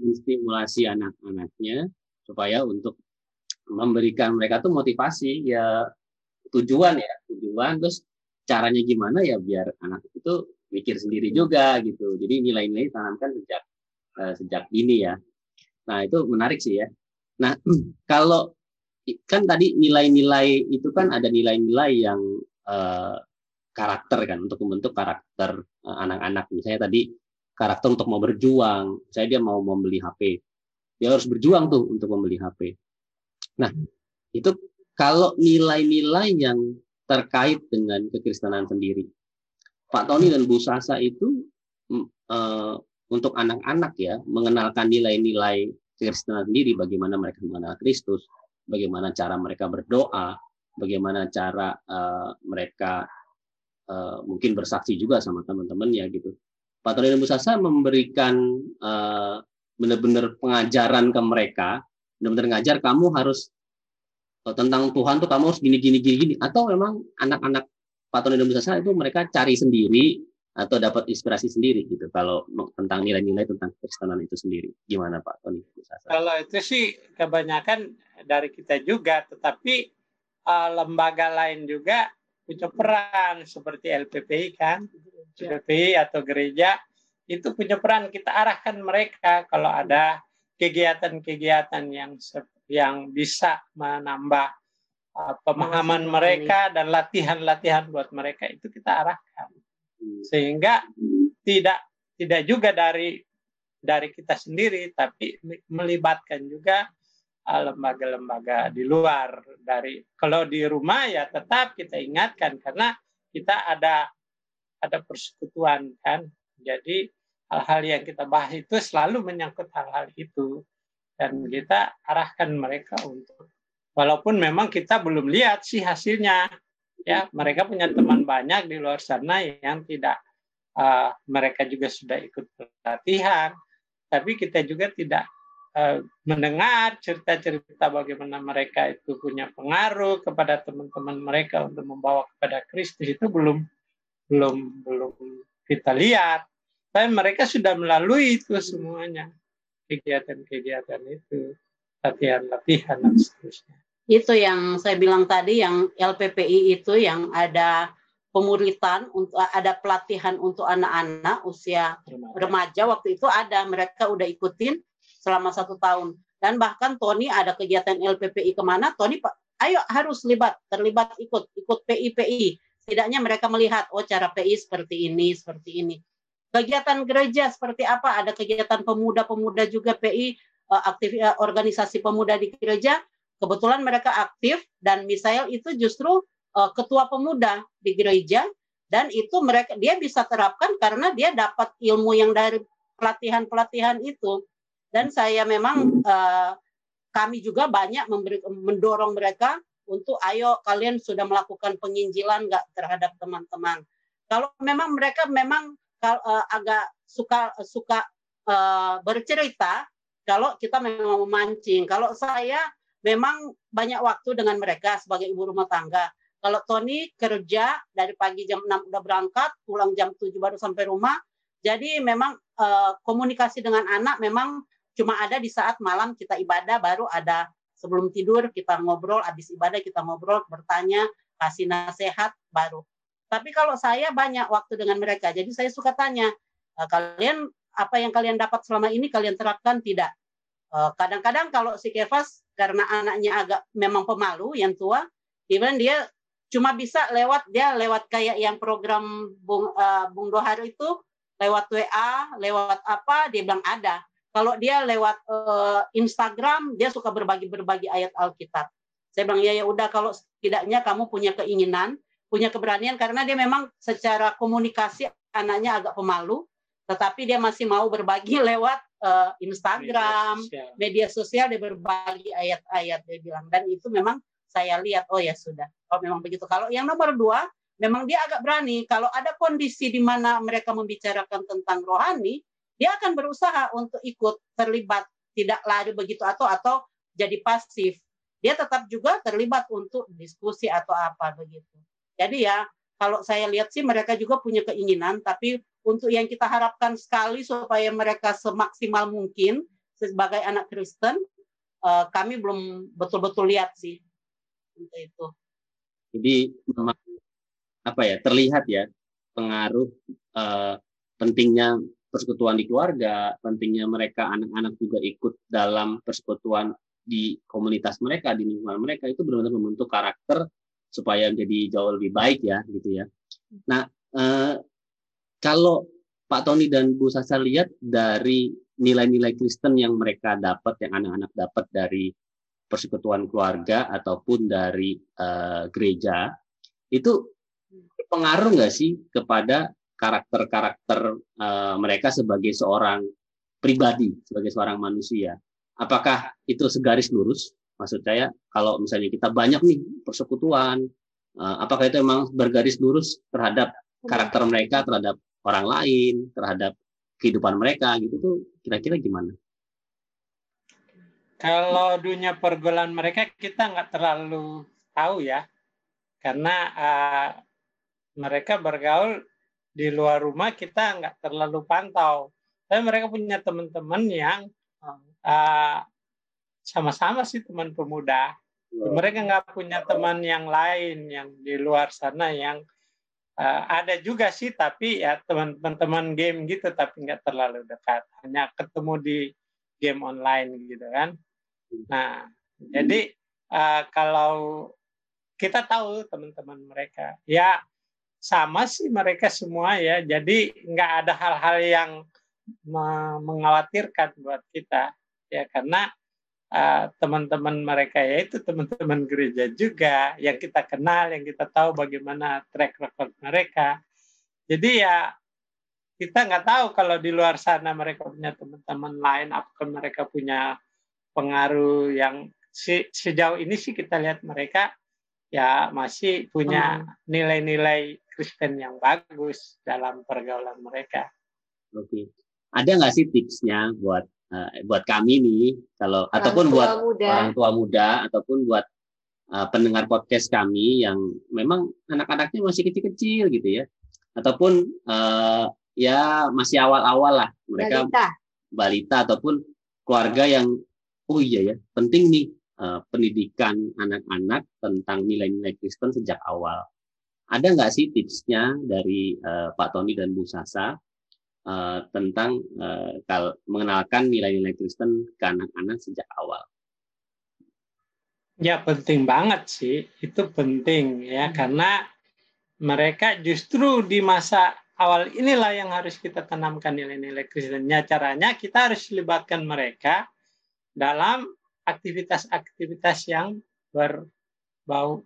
menstimulasi anak-anaknya supaya untuk memberikan mereka tuh motivasi ya tujuan ya tujuan terus caranya gimana ya biar anak itu mikir sendiri juga gitu. Jadi nilai-nilai tanamkan sejak uh, sejak dini ya. Nah itu menarik sih ya. Nah kalau kan tadi nilai-nilai itu kan ada nilai-nilai yang uh, karakter kan untuk membentuk karakter uh, anak-anak. Misalnya tadi karakter untuk mau berjuang saya dia mau membeli HP dia harus berjuang tuh untuk membeli HP nah itu kalau nilai-nilai yang terkait dengan kekristenan sendiri. Pak Tony dan Bu Sasa itu uh, untuk anak-anak ya mengenalkan nilai-nilai kekristenan sendiri, bagaimana mereka mengenal Kristus, bagaimana cara mereka berdoa, bagaimana cara uh, mereka uh, mungkin bersaksi juga sama teman-temannya gitu. Pak Tony dan Bu Sasa memberikan benar-benar pengajaran ke mereka, benar-benar ngajar kamu harus Oh, tentang Tuhan tuh kamu harus gini gini gini gini. Atau memang anak-anak patron Indonesia itu mereka cari sendiri atau dapat inspirasi sendiri gitu kalau tentang nilai-nilai tentang Kristenan itu sendiri. Gimana Pak? Tony? Kalau itu sih kebanyakan dari kita juga tetapi uh, lembaga lain juga punya peran seperti LPPI kan LPPI atau gereja itu punya peran. Kita arahkan mereka kalau ada kegiatan-kegiatan yang yang bisa menambah uh, pemahaman mereka dan latihan-latihan buat mereka. Itu kita arahkan. Sehingga tidak tidak juga dari dari kita sendiri tapi melibatkan juga uh, lembaga-lembaga di luar. Dari kalau di rumah ya tetap kita ingatkan karena kita ada ada persekutuan kan jadi hal-hal yang kita bahas itu selalu menyangkut hal-hal itu. Dan kita arahkan mereka untuk walaupun memang kita belum lihat sih hasilnya ya mereka punya teman banyak di luar sana yang tidak uh, mereka juga sudah ikut pelatihan tapi kita juga tidak uh, mendengar cerita-cerita bagaimana mereka itu punya pengaruh kepada teman-teman mereka untuk membawa kepada Kristus. Itu belum belum belum kita lihat. Tapi mereka sudah melalui itu semuanya. Kegiatan-kegiatan itu, latihan-latihan dan seterusnya. Itu yang saya bilang tadi, yang LPPI itu yang ada pemuritan untuk ada pelatihan untuk anak-anak usia remaja. remaja. Waktu itu ada mereka udah ikutin selama satu tahun. Dan bahkan Tony ada kegiatan LPPI ke mana Tony ayo harus libat terlibat ikut ikut PI PI setidaknya mereka melihat oh cara PI seperti ini seperti ini Kegiatan gereja seperti apa? Ada kegiatan pemuda-pemuda juga PI eh, aktif eh, organisasi pemuda di gereja. Kebetulan mereka aktif dan Misael itu justru uh, ketua pemuda di gereja dan itu mereka dia bisa terapkan karena dia dapat ilmu yang dari pelatihan-pelatihan itu dan saya memang kami juga banyak memberi, mendorong mereka untuk ayo kalian sudah melakukan penginjilan nggak terhadap teman-teman kalau memang mereka memang uh, agak suka suka uh, bercerita kalau kita memang memancing kalau saya memang banyak waktu dengan mereka sebagai ibu rumah tangga kalau Tony kerja dari pagi jam 6 udah berangkat, pulang jam 7 baru sampai rumah. Jadi memang uh, komunikasi dengan anak memang cuma ada di saat malam kita ibadah baru ada sebelum tidur kita ngobrol, habis ibadah kita ngobrol, bertanya, kasih nasihat baru. Tapi kalau saya banyak waktu dengan mereka, jadi saya suka tanya, uh, kalian apa yang kalian dapat selama ini kalian terapkan tidak? Eh, kadang-kadang kalau si Kevas karena anaknya agak memang pemalu yang tua, even dia cuma bisa lewat dia lewat kayak yang program Bung uh, Bung Dohar itu lewat WA, lewat apa dia bilang ada. Kalau dia lewat uh, Instagram dia suka berbagi-berbagi ayat Alkitab. Saya bilang ya ya udah kalau setidaknya kamu punya keinginan, punya keberanian. Karena dia memang secara komunikasi anaknya agak pemalu, tetapi dia masih mau berbagi lewat uh, Instagram, media sosial. media sosial dia berbagi ayat-ayat dia bilang. Dan itu memang saya lihat oh ya sudah. Kalau memang begitu. Kalau yang nomor dua memang dia agak berani. Kalau ada kondisi di mana mereka membicarakan tentang rohani dia akan berusaha untuk ikut terlibat tidak lari begitu atau atau jadi pasif dia tetap juga terlibat untuk diskusi atau apa begitu jadi ya kalau saya lihat sih mereka juga punya keinginan tapi untuk yang kita harapkan sekali supaya mereka semaksimal mungkin sebagai anak Kristen eh, kami belum betul-betul lihat sih untuk itu. Jadi apa ya terlihat ya pengaruh uh, pentingnya persekutuan di keluarga, pentingnya mereka anak-anak juga ikut dalam persekutuan di komunitas mereka, di lingkungan mereka itu benar-benar membentuk karakter supaya jadi jauh lebih baik ya gitu ya. Nah eh, kalau Pak Tony dan Bu Sasa lihat dari nilai-nilai Kristen yang mereka dapat, yang anak-anak dapat dari persekutuan keluarga ataupun dari uh, gereja itu pengaruh nggak sih kepada karakter-karakter uh, mereka sebagai seorang pribadi, sebagai seorang manusia? Apakah itu segaris lurus? Maksud saya, kalau misalnya kita banyak nih persekutuan, uh, apakah itu memang bergaris lurus terhadap karakter mereka, terhadap orang lain, terhadap kehidupan mereka gitu tuh kira-kira gimana? Kalau dunia pergaulan mereka kita nggak terlalu tahu ya, karena uh, mereka bergaul di luar rumah kita nggak terlalu pantau. Tapi mereka punya teman-teman yang uh, sama-sama sih teman pemuda. Mereka nggak punya teman yang lain yang di luar sana yang uh, ada juga sih, tapi ya teman-teman game gitu, tapi nggak terlalu dekat. Hanya ketemu di game online gitu kan. Nah, jadi uh, kalau kita tahu teman-teman mereka, ya sama sih mereka semua ya. Jadi nggak ada hal-hal yang mengkhawatirkan buat kita ya karena uh, teman-teman mereka ya itu teman-teman gereja juga yang kita kenal, yang kita tahu bagaimana track record mereka. Jadi ya kita nggak tahu kalau di luar sana mereka punya teman-teman lain, apakah mereka punya pengaruh yang si, sejauh ini sih kita lihat mereka ya masih punya hmm. nilai-nilai Kristen yang bagus dalam pergaulan mereka. Oke, ada nggak sih tipsnya buat uh, buat kami nih kalau orang ataupun buat muda. orang tua muda ataupun buat uh, pendengar podcast kami yang memang anak-anaknya masih kecil-kecil gitu ya, ataupun uh, ya masih awal-awal lah mereka balita. balita ataupun keluarga yang oh iya ya penting nih uh, pendidikan anak-anak tentang nilai-nilai Kristen sejak awal. Ada nggak sih tipsnya dari uh, Pak Tony dan Bu Sasa uh, tentang uh, kal mengenalkan nilai-nilai Kristen ke anak-anak sejak awal? Ya penting banget sih, itu penting ya hmm. karena mereka justru di masa awal inilah yang harus kita tanamkan nilai-nilai Kristennya. Caranya kita harus libatkan mereka dalam aktivitas-aktivitas yang berbau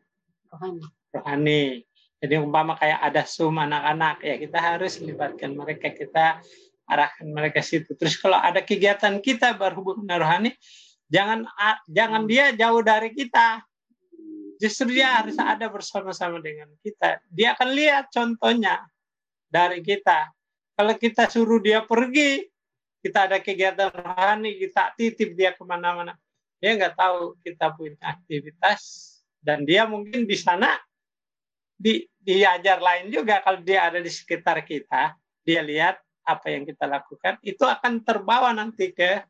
rohani. rohani. Jadi umpama kayak ada sum anak-anak ya kita harus libatkan mereka kita arahkan mereka situ. Terus kalau ada kegiatan kita berhubungan rohani, jangan jangan dia jauh dari kita. Justru dia harus ada bersama-sama dengan kita. Dia akan lihat contohnya dari kita. Kalau kita suruh dia pergi, kita ada kegiatan rohani, kita titip dia ke mana-mana. Dia nggak tahu kita punya aktivitas dan dia mungkin di sana di, diajar lain juga kalau dia ada di sekitar kita, dia lihat apa yang kita lakukan, itu akan terbawa nanti ke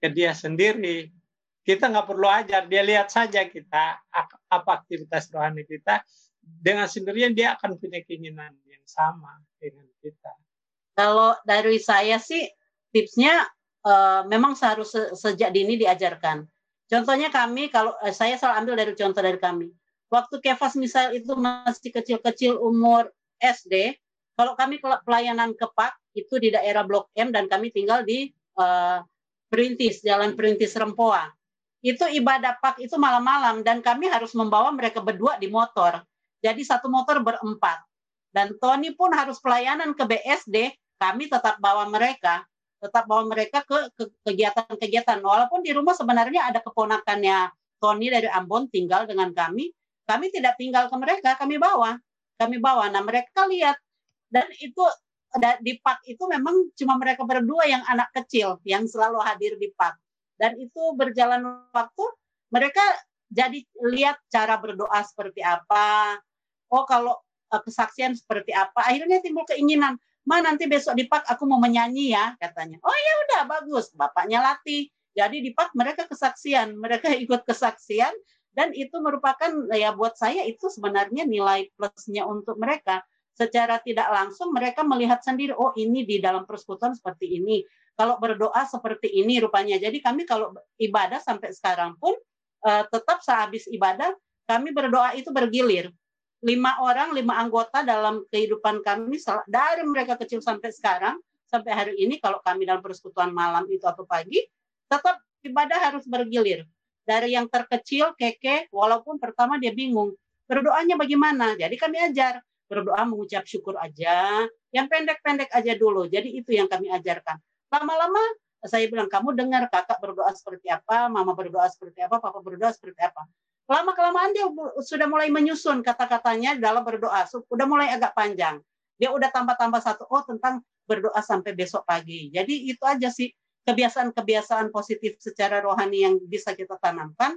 ke dia sendiri. Kita nggak perlu ajar, dia lihat saja kita apa aktivitas rohani kita, dengan sendirinya dia akan punya keinginan yang sama dengan kita. Kalau dari saya sih tipsnya uh, memang seharus sejak dini diajarkan. Contohnya kami kalau uh, saya selalu ambil dari contoh dari kami waktu Kevas misal itu masih kecil-kecil umur SD, kalau kami pelayanan ke Pak itu di daerah Blok M dan kami tinggal di uh, Perintis, Jalan Perintis Rempoa. Itu ibadah Pak itu malam-malam dan kami harus membawa mereka berdua di motor. Jadi satu motor berempat. Dan Tony pun harus pelayanan ke BSD, kami tetap bawa mereka, tetap bawa mereka ke kegiatan-kegiatan. Walaupun di rumah sebenarnya ada keponakannya Tony dari Ambon tinggal dengan kami, kami tidak tinggal ke mereka, kami bawa. Kami bawa. Nah, mereka lihat. Dan itu di PAK itu memang cuma mereka berdua yang anak kecil yang selalu hadir di PAK. Dan itu berjalan waktu, mereka jadi lihat cara berdoa seperti apa. Oh, kalau eh, kesaksian seperti apa. Akhirnya timbul keinginan, Ma nanti besok di PAK aku mau menyanyi ya katanya. Oh ya udah bagus, bapaknya latih. Jadi di PAK mereka kesaksian, mereka ikut kesaksian dan itu merupakan ya buat saya itu sebenarnya nilai plusnya untuk mereka. Secara tidak langsung mereka melihat sendiri oh ini di dalam persekutuan seperti ini. Kalau berdoa seperti ini rupanya. Jadi kami kalau ibadah sampai sekarang pun uh, tetap sehabis ibadah kami berdoa itu bergilir. Lima orang lima anggota dalam kehidupan kami dari mereka kecil sampai sekarang sampai hari ini kalau kami dalam persekutuan malam itu atau pagi tetap ibadah harus bergilir dari yang terkecil keke walaupun pertama dia bingung berdoanya bagaimana? Jadi kami ajar berdoa mengucap syukur aja yang pendek-pendek aja dulu. Jadi itu yang kami ajarkan. Lama-lama saya bilang kamu dengar kakak berdoa seperti apa mama berdoa seperti apa papa berdoa seperti apa? Lama kelamaan dia sudah mulai menyusun kata-katanya dalam berdoa. Sudah mulai agak panjang. Dia udah tambah-tambah satu oh tentang berdoa sampai besok pagi. Jadi itu aja sih kebiasaan-kebiasaan positif secara rohani yang bisa kita tanamkan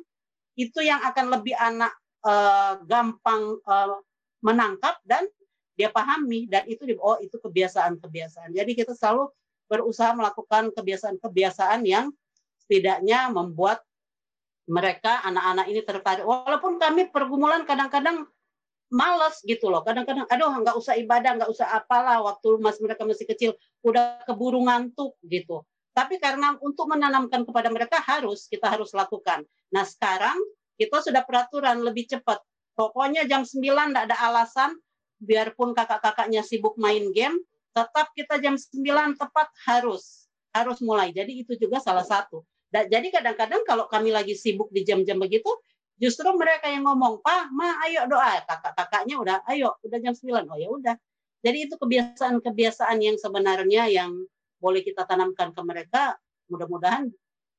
itu yang akan lebih anak uh, gampang uh, menangkap dan dia pahami dan itu oh itu kebiasaan-kebiasaan. Jadi kita selalu berusaha melakukan kebiasaan-kebiasaan yang setidaknya membuat mereka anak-anak ini tertarik. Walaupun kami pergumulan kadang-kadang males gitu loh. Kadang-kadang aduh nggak usah ibadah, nggak usah apalah waktu mas mereka masih kecil udah keburu ngantuk gitu. Tapi karena untuk menanamkan kepada mereka harus, kita harus lakukan. Nah sekarang kita sudah peraturan lebih cepat. Pokoknya jam 9 tidak ada alasan, biarpun kakak-kakaknya sibuk main game, tetap kita jam 9 tepat harus harus mulai. Jadi itu juga salah satu. Jadi kadang-kadang kalau kami lagi sibuk di jam-jam begitu, justru mereka yang ngomong, "Pak, Ma, ayo doa." Kakak-kakaknya udah, "Ayo, udah jam 9." Oh ya udah. Jadi itu kebiasaan-kebiasaan yang sebenarnya yang boleh kita tanamkan ke mereka, mudah-mudahan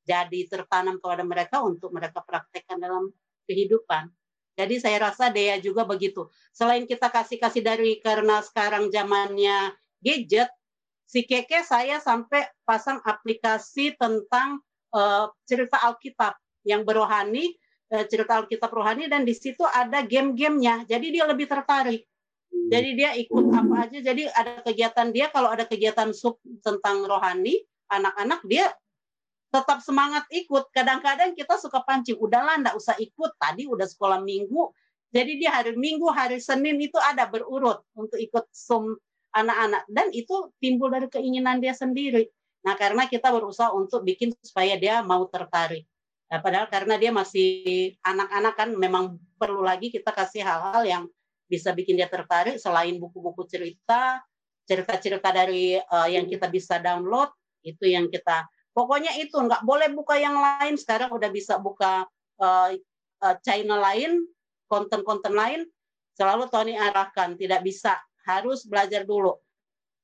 jadi tertanam kepada mereka untuk mereka praktekkan dalam kehidupan. Jadi saya rasa Dea juga begitu. Selain kita kasih-kasih dari karena sekarang zamannya gadget, si Keke saya sampai pasang aplikasi tentang uh, cerita Alkitab yang berohani, uh, cerita Alkitab rohani dan di situ ada game-gamenya. Jadi dia lebih tertarik. Jadi dia ikut apa aja. Jadi ada kegiatan dia kalau ada kegiatan sub tentang rohani, anak-anak dia tetap semangat ikut. Kadang-kadang kita suka pancing, udahlah ndak usah ikut. Tadi udah sekolah minggu, jadi dia hari Minggu, hari Senin itu ada berurut untuk ikut sum anak-anak dan itu timbul dari keinginan dia sendiri. Nah, karena kita berusaha untuk bikin supaya dia mau tertarik. Nah, padahal karena dia masih anak-anak kan memang perlu lagi kita kasih hal-hal yang bisa bikin dia tertarik selain buku-buku cerita, cerita-cerita dari uh, yang kita bisa download itu yang kita pokoknya itu nggak boleh buka yang lain sekarang udah bisa buka uh, channel lain konten-konten lain Selalu Tony arahkan, tidak bisa, harus belajar dulu.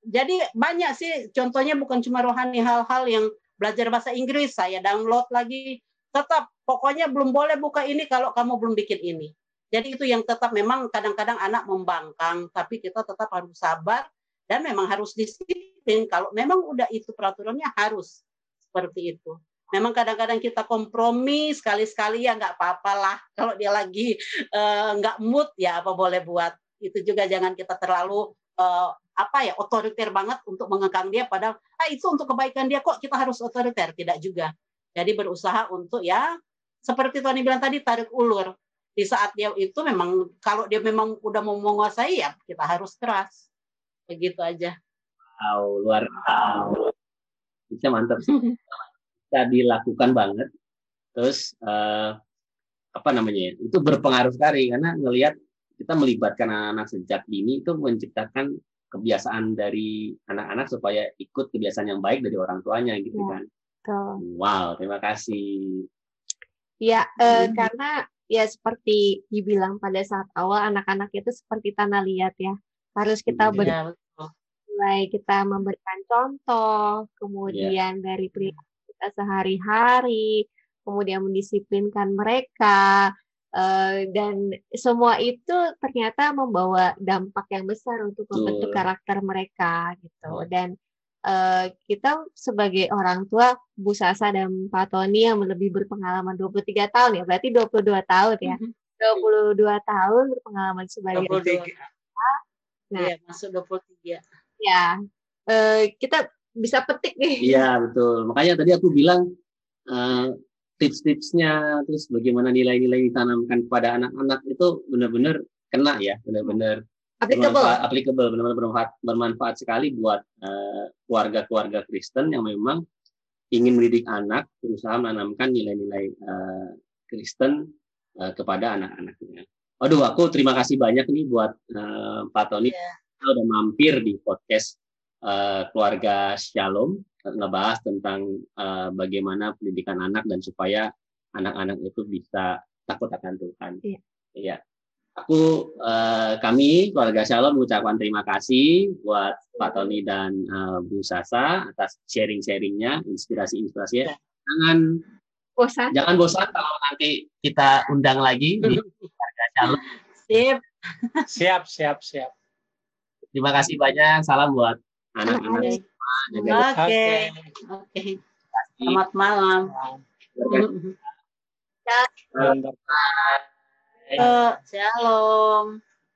Jadi banyak sih, contohnya bukan cuma rohani hal-hal yang belajar bahasa Inggris, saya download lagi, tetap pokoknya belum boleh buka ini kalau kamu belum bikin ini. Jadi itu yang tetap memang kadang-kadang anak membangkang, tapi kita tetap harus sabar dan memang harus disiplin. Kalau memang udah itu peraturannya harus seperti itu. Memang kadang-kadang kita kompromi sekali-sekali ya nggak apa-apa lah. Kalau dia lagi uh, nggak mood ya apa boleh buat. Itu juga jangan kita terlalu uh, apa ya otoriter banget untuk mengekang dia padahal ah itu untuk kebaikan dia kok kita harus otoriter tidak juga jadi berusaha untuk ya seperti Tony bilang tadi tarik ulur di saat dia itu memang kalau dia memang udah mau menguasai ya kita harus keras begitu aja wow luar biasa bisa mantap sih bisa dilakukan banget terus uh, apa namanya itu berpengaruh sekali karena ngelihat kita melibatkan anak-anak sejak dini itu menciptakan kebiasaan dari anak-anak supaya ikut kebiasaan yang baik dari orang tuanya gitu ya, kan. Betul. Wow, terima kasih. Ya, eh, karena ya seperti dibilang pada saat awal anak-anak itu seperti tanah liat ya. Harus kita ya, mulai kita memberikan contoh, kemudian ya. dari perilaku kita sehari-hari, kemudian mendisiplinkan mereka, Uh, dan semua itu ternyata membawa dampak yang besar untuk membentuk karakter mereka gitu dan uh, kita sebagai orang tua Bu Sasa dan Pak Tony yang lebih berpengalaman 23 tahun ya berarti 22 tahun ya mm -hmm. 22 tahun berpengalaman sebagai 23. Nah, iya, masuk 23. Ya, uh, kita bisa petik nih. Iya, betul. Makanya tadi aku bilang uh, tips-tipsnya terus bagaimana nilai-nilai ditanamkan kepada anak-anak itu benar-benar kena ya benar-benar applicable applicable benar-benar bermanfaat bermanfaat sekali buat uh, keluarga-keluarga Kristen yang memang ingin mendidik anak berusaha menanamkan nilai-nilai uh, Kristen uh, kepada anak-anaknya. Aduh, aku terima kasih banyak nih buat uh, Pak Tony yeah. udah mampir di podcast uh, keluarga Shalom ngebahas tentang uh, bagaimana pendidikan anak dan supaya anak-anak itu bisa takut akan Tuhan. Iya. Ya. Aku uh, kami keluarga Shalom mengucapkan terima kasih buat Pak Tony dan uh, Bu Sasa atas sharing-sharingnya, inspirasi-inspirasinya. Jangan bosan. Jangan bosan kalau nanti kita undang lagi di keluarga Shalom. Siap. Siap, siap, siap. Terima kasih banyak. Salam buat anak-anak. Oke, oke. Oke. Selamat malam. Shalom. Shalom.